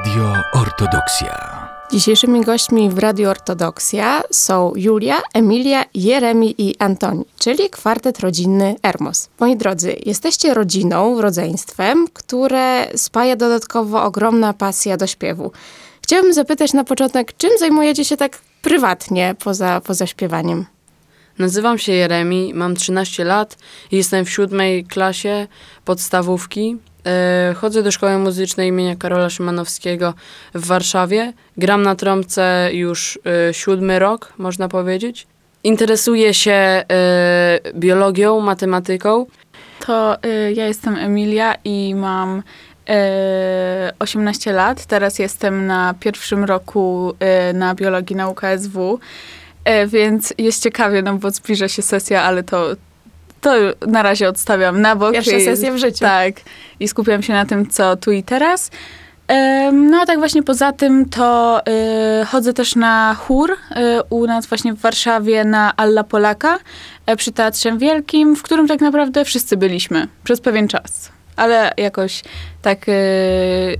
Radio Ortodoksja. Dzisiejszymi gośćmi w Radio Ortodoksja są Julia, Emilia, Jeremi i Antoni, czyli kwartet rodzinny Ermos. Moi drodzy, jesteście rodziną, rodzeństwem, które spaja dodatkowo ogromna pasja do śpiewu. Chciałabym zapytać na początek, czym zajmujecie się tak prywatnie poza, poza śpiewaniem? Nazywam się Jeremi, mam 13 lat i jestem w siódmej klasie podstawówki. E, chodzę do szkoły muzycznej imienia Karola Szymanowskiego w Warszawie. Gram na trąbce już e, siódmy rok, można powiedzieć. Interesuję się e, biologią, matematyką. To ja jestem Emilia i mam y, 18 lat. Teraz jestem na pierwszym roku na biologii na UKSW, y, więc jest ciekawie, no bo zbliża się sesja, ale to, to na razie odstawiam na bok. Pierwsza I- sesja w życiu. Tak. I skupiam się na tym, co tu i teraz. No a tak właśnie poza tym to y, chodzę też na chór y, u nas właśnie w Warszawie na Alla Polaka e, przy Teatrze Wielkim, w którym tak naprawdę wszyscy byliśmy przez pewien czas. Ale jakoś tak y,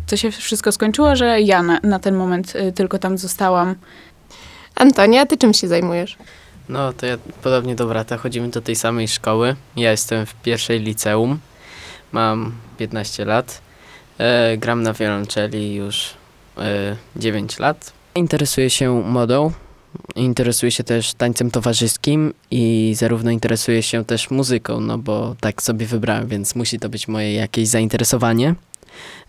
to się wszystko skończyło, że ja na, na ten moment tylko tam zostałam. Antonia, ty czym się zajmujesz? No to ja podobnie do brata chodzimy do tej samej szkoły. Ja jestem w pierwszej liceum. Mam 15 lat. E, gram na wiolonczeli już e, 9 lat. Interesuję się modą. Interesuję się też tańcem towarzyskim i zarówno interesuję się też muzyką, no bo tak sobie wybrałem, więc musi to być moje jakieś zainteresowanie.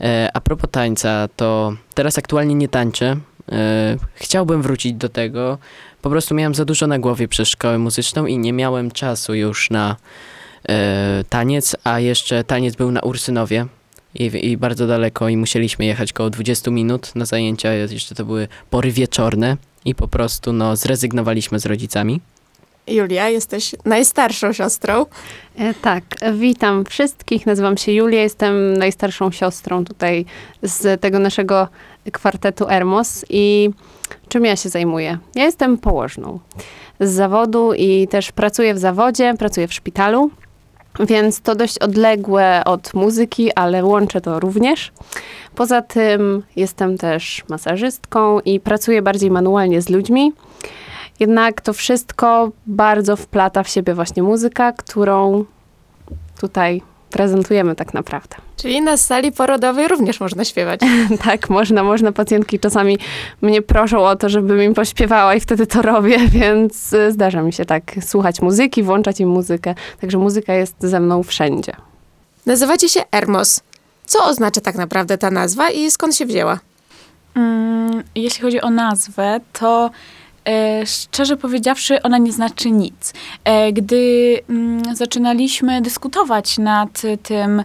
E, a propos tańca, to teraz aktualnie nie tańczę. E, chciałbym wrócić do tego, po prostu miałem za dużo na głowie przez szkołę muzyczną i nie miałem czasu już na e, taniec, a jeszcze taniec był na Ursynowie i, i bardzo daleko i musieliśmy jechać około 20 minut na zajęcia, jeszcze to były pory wieczorne i po prostu no zrezygnowaliśmy z rodzicami. Julia, jesteś najstarszą siostrą. E, Tak, witam wszystkich. Nazywam się Julia, jestem najstarszą siostrą tutaj z tego naszego kwartetu Ermos. I czym ja się zajmuję? Ja jestem położną z zawodu i też pracuję w zawodzie, pracuję w szpitalu, więc to dość odległe od muzyki, ale łączę to również. Poza tym jestem też masażystką i pracuję bardziej manualnie z ludźmi. Jednak to wszystko bardzo wplata w siebie właśnie muzyka, którą tutaj prezentujemy tak naprawdę. Czyli na sali porodowej również można śpiewać. tak, można, można. Pacjentki czasami mnie proszą o to, żebym im pośpiewała i wtedy to robię, więc y, zdarza mi się tak słuchać muzyki, włączać im muzykę. Także muzyka jest ze mną wszędzie. Nazywacie się Ermos. Co oznacza tak naprawdę ta nazwa i skąd się wzięła? Mm, jeśli chodzi o nazwę, to e, szczerze powiedziawszy, ona nie znaczy nic. E, gdy mm, zaczynaliśmy dyskutować nad tym,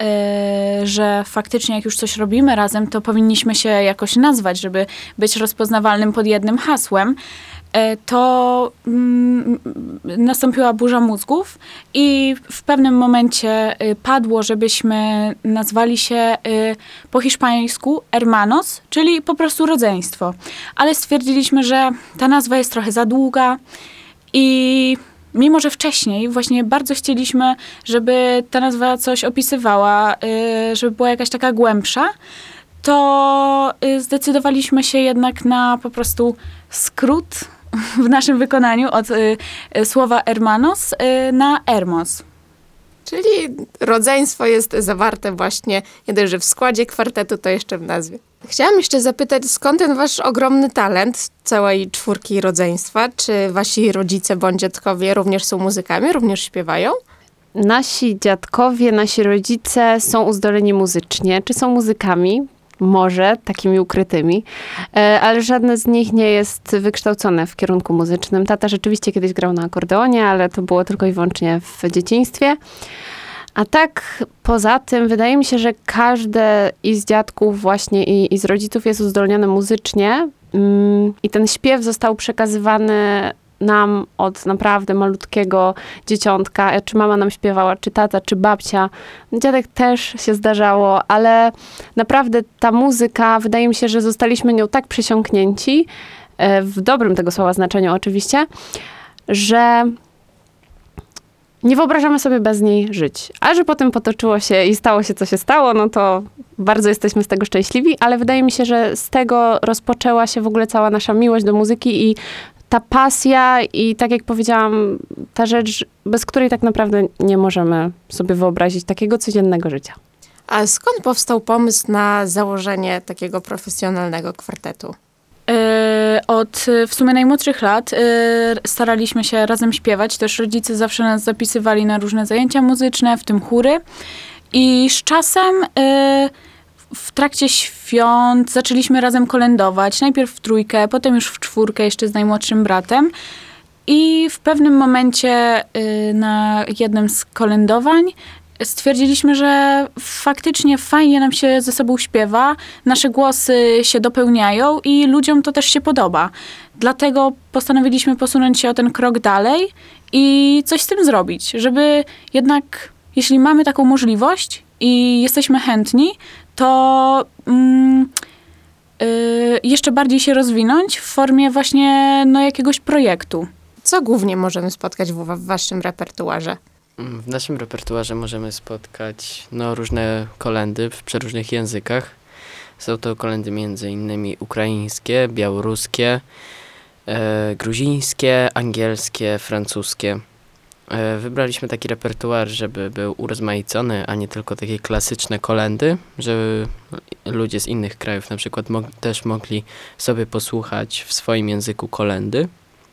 e, że faktycznie jak już coś robimy razem, to powinniśmy się jakoś nazwać, żeby być rozpoznawalnym pod jednym hasłem, to mm, nastąpiła burza mózgów i w pewnym momencie y, padło, żebyśmy nazwali się y, po hiszpańsku hermanos, czyli po prostu rodzeństwo. Ale stwierdziliśmy, że ta nazwa jest trochę za długa i mimo, że wcześniej właśnie bardzo chcieliśmy, żeby ta nazwa coś opisywała, y, żeby była jakaś taka głębsza, to zdecydowaliśmy się jednak na po prostu skrót w naszym wykonaniu od y, y, słowa hermanos y, na hermos. Czyli rodzeństwo jest zawarte właśnie nie dość, że w składzie kwartetu, to jeszcze w nazwie. Chciałam jeszcze zapytać, skąd ten wasz ogromny talent całej czwórki rodzeństwa? Czy wasi rodzice bądź dziadkowie również są muzykami, również śpiewają? Nasi dziadkowie, nasi rodzice są uzdoleni muzycznie, czy są muzykami? Może takimi ukrytymi, e, ale żadne z nich nie jest wykształcone w kierunku muzycznym. Tata rzeczywiście kiedyś grał na akordeonie, ale to było tylko i wyłącznie w dzieciństwie. A tak poza tym, wydaje mi się, że każdy i z dziadków właśnie i, i z rodziców jest uzdolniony muzycznie mm, i ten śpiew został przekazywany nam od naprawdę malutkiego dzieciątka, e, czy mama nam śpiewała, czy tata, czy babcia. Dziadek też się zdarzało, ale naprawdę ta muzyka, wydaje mi się, że zostaliśmy nią tak przysiąknięci, e, w dobrym tego słowa znaczeniu oczywiście, że nie wyobrażamy sobie bez niej żyć. A że potem potoczyło się i stało się, co się stało, no to bardzo jesteśmy z tego szczęśliwi, ale wydaje mi się, że z tego rozpoczęła się w ogóle cała nasza miłość do muzyki i ta pasja i tak jak powiedziałam, ta rzecz, bez której tak naprawdę nie możemy sobie wyobrazić takiego codziennego życia. A skąd powstał pomysł na założenie takiego profesjonalnego kwartetu? E, Od w sumie najmłodszych lat e, staraliśmy się razem śpiewać. Też rodzice zawsze nas zapisywali na różne zajęcia muzyczne, w tym chóry. I z czasem e, w trakcie świąt zaczęliśmy razem kolędować. Najpierw w trójkę, potem już w czwórkę, jeszcze z najmłodszym bratem. I w pewnym momencie y, na jednym z kolędowań stwierdziliśmy, że faktycznie fajnie nam się ze sobą śpiewa, nasze głosy się dopełniają i ludziom to też się podoba. Dlatego postanowiliśmy posunąć się o ten krok dalej i coś z tym zrobić, żeby jednak, jeśli mamy taką możliwość i jesteśmy chętni, to mm, y, jeszcze bardziej się rozwinąć w formie właśnie no, jakiegoś projektu. Co głównie możemy spotkać w, w waszym repertuarze? Mm, W naszym repertuarze możemy spotkać no, różne kolendy w przeróżnych językach. Są to kolendy między innymi ukraińskie, białoruskie, e, gruzińskie, angielskie, francuskie. E, wybraliśmy taki repertuar, żeby był urozmaicony, a nie tylko takie klasyczne kolendy, żeby ludzie z innych krajów na przykład mog- też mogli sobie posłuchać w swoim języku kolendy.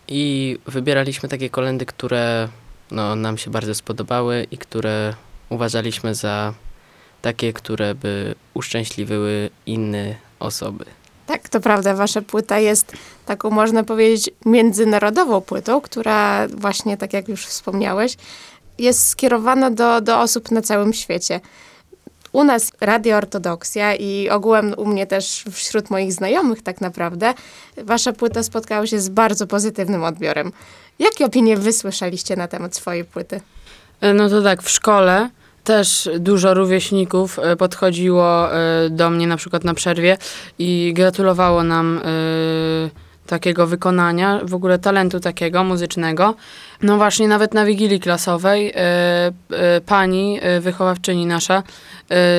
I wybieraliśmy takie kolendy, które no, nam się bardzo spodobały i które uważaliśmy za takie, które by uszczęśliwiły inne osoby. Tak, to prawda, wasza płyta jest taką, można powiedzieć, międzynarodową płytą, która właśnie, tak jak już wspomniałeś, jest skierowana do, do osób na całym świecie. U nas Radio Ortodoksja i ogółem u mnie też wśród moich znajomych tak naprawdę, wasza płyta spotkała się z bardzo pozytywnym odbiorem. Jakie opinie wy słyszeliście na temat swojej płyty? E, No to tak, w szkole też dużo rówieśników e, podchodziło e, do mnie na przykład na przerwie i gratulowało nam e, takiego wykonania, w ogóle talentu takiego muzycznego. No właśnie, nawet na wigilii klasowej pani, wychowawczyni nasza,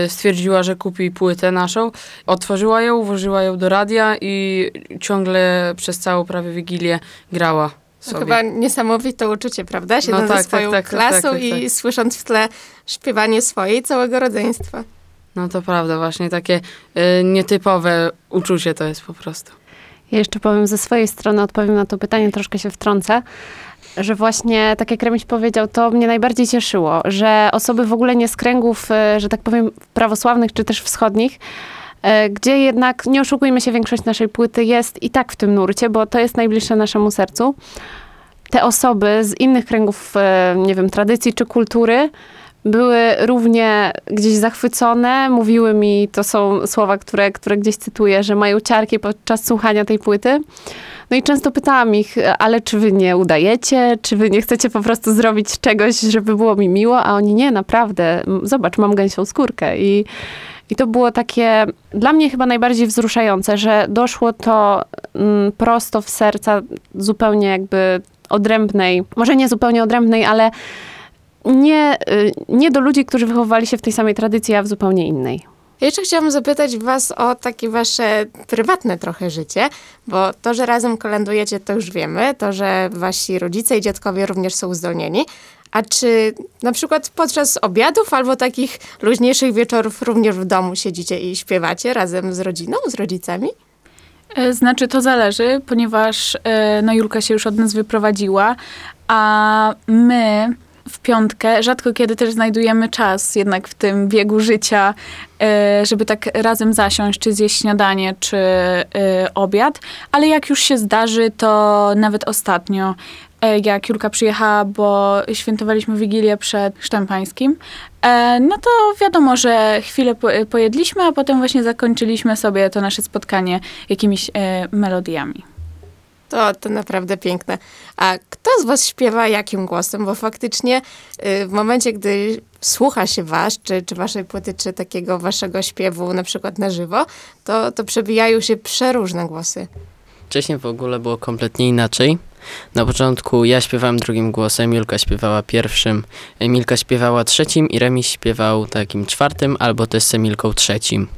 stwierdziła, że kupi płytę naszą, otworzyła ją, włożyła ją do radia i ciągle przez całą prawie wigilię grała sobie. chyba niesamowite uczucie, prawda? Siedząc No ze tak, swoją tak, tak, tak, klasą tak, tak, i tak. słysząc w tle śpiewanie swojej całego rodzeństwa. No to prawda, właśnie takie y, nietypowe uczucie to jest po prostu. Ja jeszcze powiem ze swojej strony, odpowiem na to pytanie, troszkę się wtrącę, że właśnie, tak jak Remiś powiedział, to mnie najbardziej cieszyło, że osoby w ogóle nie z kręgów, e, że tak powiem, prawosławnych czy też wschodnich, gdzie jednak, nie oszukujmy się, większość naszej płyty jest i tak w tym nurcie, bo to jest najbliższe naszemu sercu. Te osoby z innych kręgów, e, nie wiem, tradycji czy kultury, były równie gdzieś zachwycone, mówiły mi, to są słowa, które, które gdzieś cytuję, że mają ciarki podczas słuchania tej płyty. No i często pytałam ich, ale czy wy nie udajecie, czy wy nie chcecie po prostu zrobić czegoś, żeby było mi miło, a oni nie, naprawdę, zobacz, mam gęsią skórkę i i to było takie dla mnie chyba najbardziej wzruszające, że doszło to mm, prosto w serca zupełnie jakby odrębnej, może nie zupełnie odrębnej, ale nie, y, nie do ludzi, którzy wychowywali się w tej samej tradycji, a w zupełnie innej. Ja jeszcze chciałam zapytać was o takie wasze prywatne trochę życie, bo to, że razem kolędujecie, to już wiemy, to, że wasi rodzice i dziadkowie również są uzdolnieni. A czy na przykład podczas obiadów albo takich luźniejszych wieczorów również w domu siedzicie i śpiewacie razem z rodziną, z rodzicami? E, Znaczy, to zależy, ponieważ e, no, Julka się już od nas wyprowadziła, a my w piątkę rzadko kiedy też znajdujemy czas jednak w tym biegu życia, e, żeby tak razem zasiąść, czy zjeść śniadanie, czy obiad, ale jak już się zdarzy, to nawet ostatnio, jak Julka przyjechała, bo świętowaliśmy Wigilię przed Chrztem Pańskim, e, no to wiadomo, że chwilę po, pojedliśmy, a potem właśnie zakończyliśmy sobie to nasze spotkanie jakimiś e, melodiami. To, to naprawdę piękne. A kto z was śpiewa jakim głosem? Bo faktycznie y, w momencie, gdy słucha się was, czy, czy waszej płyty, czy takiego waszego śpiewu na przykład na żywo, to, to przebijają się przeróżne głosy. Wcześniej w ogóle było kompletnie inaczej. Na początku ja śpiewałem drugim głosem, Julka śpiewała pierwszym, Emilka śpiewała trzecim i Remis śpiewał takim czwartym albo też z Emilką trzecim.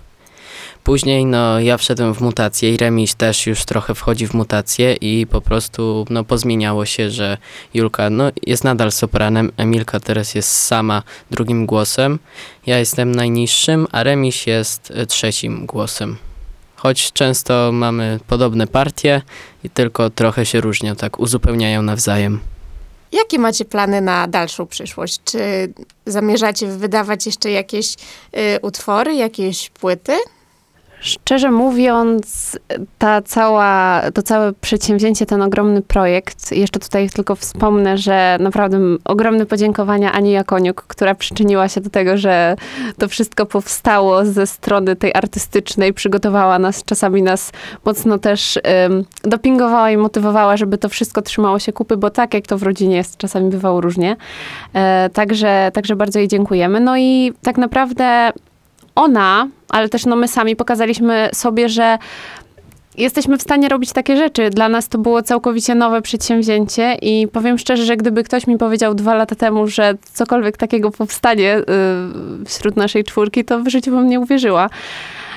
Później no ja wszedłem w mutację i Remis też już trochę wchodzi w mutację i po prostu no pozmieniało się, że Julka no jest nadal sopranem, Emilka teraz jest sama drugim głosem, ja jestem najniższym, a Remis jest trzecim głosem. Choć często mamy podobne partie i tylko trochę się różnią, tak uzupełniają nawzajem. Jakie macie plany na dalszą przyszłość? Czy zamierzacie wydawać jeszcze jakieś y, utwory, jakieś płyty? Szczerze mówiąc, ta cała, to całe przedsięwzięcie, ten ogromny projekt, jeszcze tutaj tylko wspomnę, że naprawdę ogromne podziękowania Ani Jakoniuk, która przyczyniła się do tego, że to wszystko powstało ze strony tej artystycznej, przygotowała nas, czasami nas mocno też dopingowała i motywowała, żeby to wszystko trzymało się kupy, bo tak jak to w rodzinie jest, czasami bywało różnie. E, także, także bardzo jej dziękujemy. No i tak naprawdę ona, ale też no my sami pokazaliśmy sobie, że jesteśmy w stanie robić takie rzeczy. Dla nas to było całkowicie nowe przedsięwzięcie i powiem szczerze, że gdyby ktoś mi powiedział dwa lata temu, że cokolwiek takiego powstanie y, wśród naszej czwórki, to w życiu bym nie uwierzyła.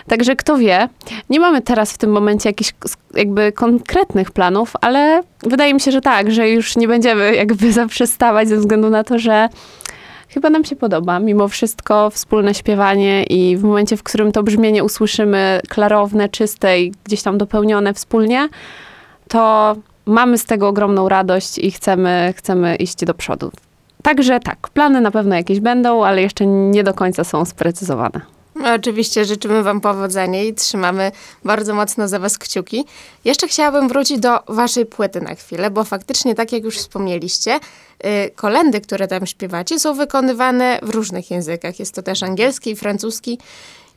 Także kto wie, nie mamy teraz w tym momencie jakichś jakby konkretnych planów, ale wydaje mi się, że tak, że już nie będziemy jakby zaprzestawać ze względu na to, że chyba nam się podoba. Mimo wszystko wspólne śpiewanie i w momencie, w którym to brzmienie usłyszymy klarowne, czyste i gdzieś tam dopełnione wspólnie, to mamy z tego ogromną radość i chcemy, chcemy iść do przodu. Także tak, plany na pewno jakieś będą, ale jeszcze nie do końca są sprecyzowane. No, oczywiście życzymy Wam powodzenia i trzymamy bardzo mocno za Was kciuki. Jeszcze chciałabym wrócić do Waszej płyty na chwilę, bo faktycznie, tak jak już wspomnieliście, y, kolendy, które tam śpiewacie, są wykonywane w różnych językach. Jest to też angielski i francuski.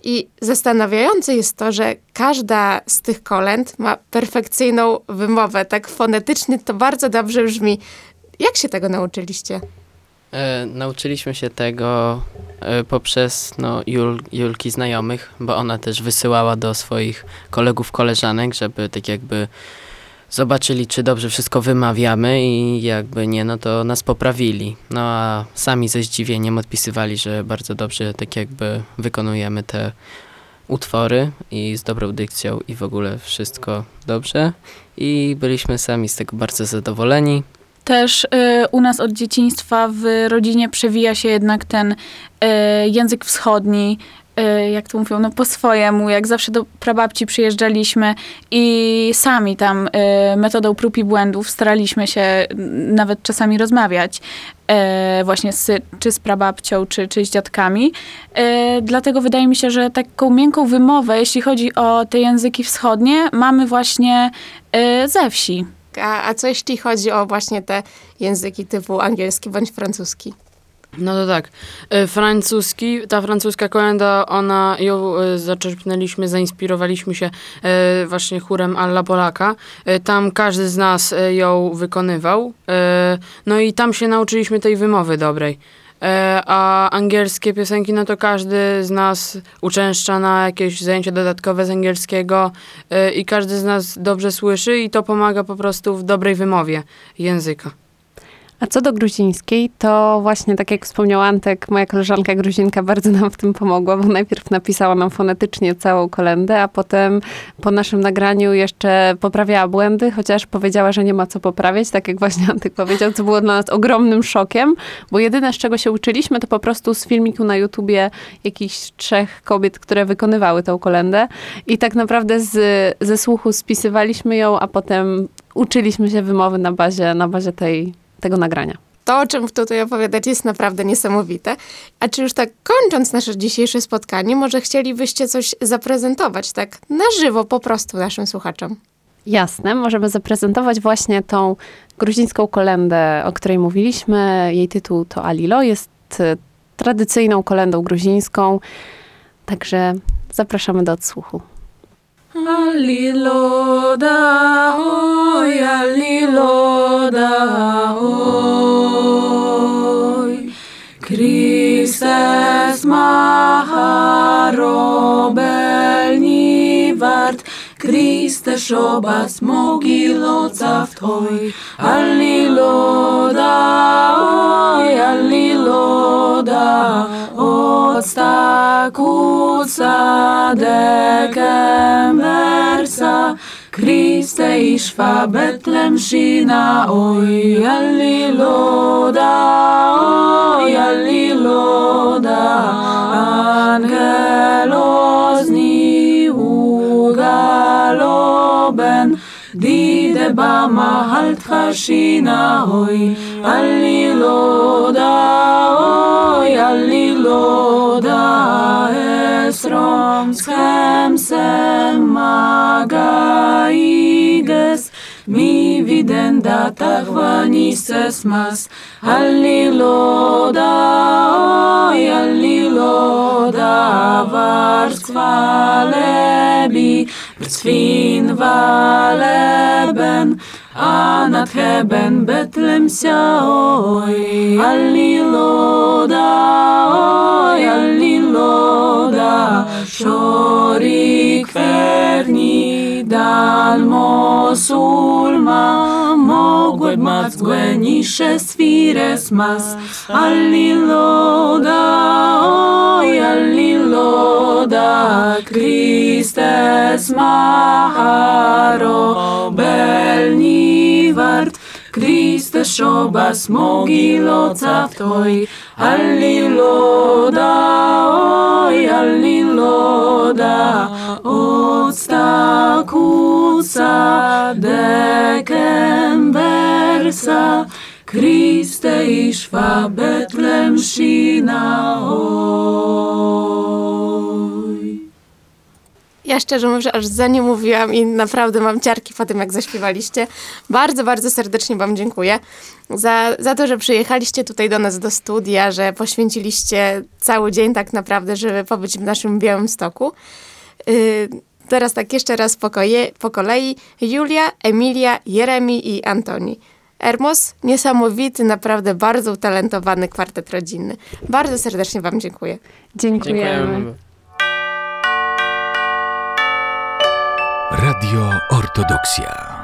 I zastanawiające jest to, że każda z tych kolęd ma perfekcyjną wymowę. Tak fonetycznie to bardzo dobrze brzmi. Jak się tego nauczyliście? E, nauczyliśmy się tego e, poprzez no, Jul, Julki znajomych, bo ona też wysyłała do swoich kolegów, koleżanek, żeby tak jakby zobaczyli, czy dobrze wszystko wymawiamy i jakby nie, no to nas poprawili. No a sami ze zdziwieniem odpisywali, że bardzo dobrze tak jakby wykonujemy te utwory i z dobrą dykcją i w ogóle wszystko dobrze. I byliśmy sami z tego bardzo zadowoleni. Też y, u nas od dzieciństwa w rodzinie przewija się jednak ten y, język wschodni, y, jak to mówią, no po swojemu. Jak zawsze do prababci przyjeżdżaliśmy i sami tam y, metodą prób i błędów staraliśmy się nawet czasami rozmawiać y, właśnie z, czy z prababcią, czy, czy z dziadkami. Dlatego wydaje mi się, że taką miękką wymowę, jeśli chodzi o te języki wschodnie, mamy właśnie ze wsi. A, a co jeśli chodzi o właśnie te języki typu angielski bądź francuski? No to tak. E, Francuski, ta francuska kolenda, ona ją e, zaczerpnęliśmy, zainspirowaliśmy się e, właśnie chórem Alla Polaka. Tam każdy z nas ją wykonywał. No i tam się nauczyliśmy tej wymowy dobrej. E, A angielskie piosenki, no to każdy z nas uczęszcza na jakieś zajęcia dodatkowe z angielskiego e, i każdy z nas dobrze słyszy i to pomaga po prostu w dobrej wymowie języka. A co do gruzińskiej, to właśnie tak jak wspomniał Antek, moja koleżanka gruzinka bardzo nam w tym pomogła, bo najpierw napisała nam fonetycznie całą kolendę, a potem po naszym nagraniu jeszcze poprawiała błędy, chociaż powiedziała, że nie ma co poprawiać, tak jak właśnie Antek powiedział, co było dla nas ogromnym szokiem, bo jedyne z czego się uczyliśmy, to po prostu z filmiku na YouTubie jakichś trzech kobiet, które wykonywały tą kolendę. I tak naprawdę z, ze słuchu spisywaliśmy ją, a potem uczyliśmy się wymowy na bazie, na bazie tej, tego nagrania. To, o czym tutaj opowiadać, jest naprawdę niesamowite. A czy już tak kończąc nasze dzisiejsze spotkanie, może chcielibyście coś zaprezentować tak na żywo po prostu naszym słuchaczom? Jasne, możemy zaprezentować właśnie tą gruzińską kolendę, o której mówiliśmy. Jej tytuł to Alilo, jest e, tradycyjną kolendą gruzińską, także zapraszamy do odsłuchu. Aliloda hoy, aliloda hoy, Kristes maha robelni vart, Kriste šobas mogilo caftoj, aliloda hoy, aliloda hoy, odstakuca dekembersa, Kriste išva Betlemšina, oj, aliloda, oj, aliloda, angelozni ugaloben, Dide bama halt chashina, oj, aliloda, oj, Аллило да esrom schem sem magaiges mi videnda tachvanises mas. Allilo da oi Allilo da vars kvalebi Tzvin valeben. а над хебен Бетлем ой, Аллилода, ой, Аллилода, Шорик верни, дал мусульма, могуд мац гвенише свирес мас, Аллилода, ой, Аллилода, Христес махаро, бельни, nefsho bas mogilo tzavtoi Halliloda, oi, halliloda Otsta kutsa deken versa Kriste ishva betlem shina oi Ja szczerze mówiąc, aż za nie mówiłam i naprawdę mam ciarki po tym, jak zaśpiewaliście. Bardzo, bardzo serdecznie Wam dziękuję za, za to, że przyjechaliście tutaj do nas do studia, że poświęciliście cały dzień tak naprawdę, żeby pobyć w naszym Białym Stoku. Yy, teraz tak jeszcze raz po, koje, po kolei. Julia, Emilia, Jeremi i Antoni. Ermos, niesamowity, naprawdę bardzo utalentowany kwartet rodzinny. Bardzo serdecznie Wam dziękuję. Dziękujemy. Dziękujemy. Radio Ortodoksja.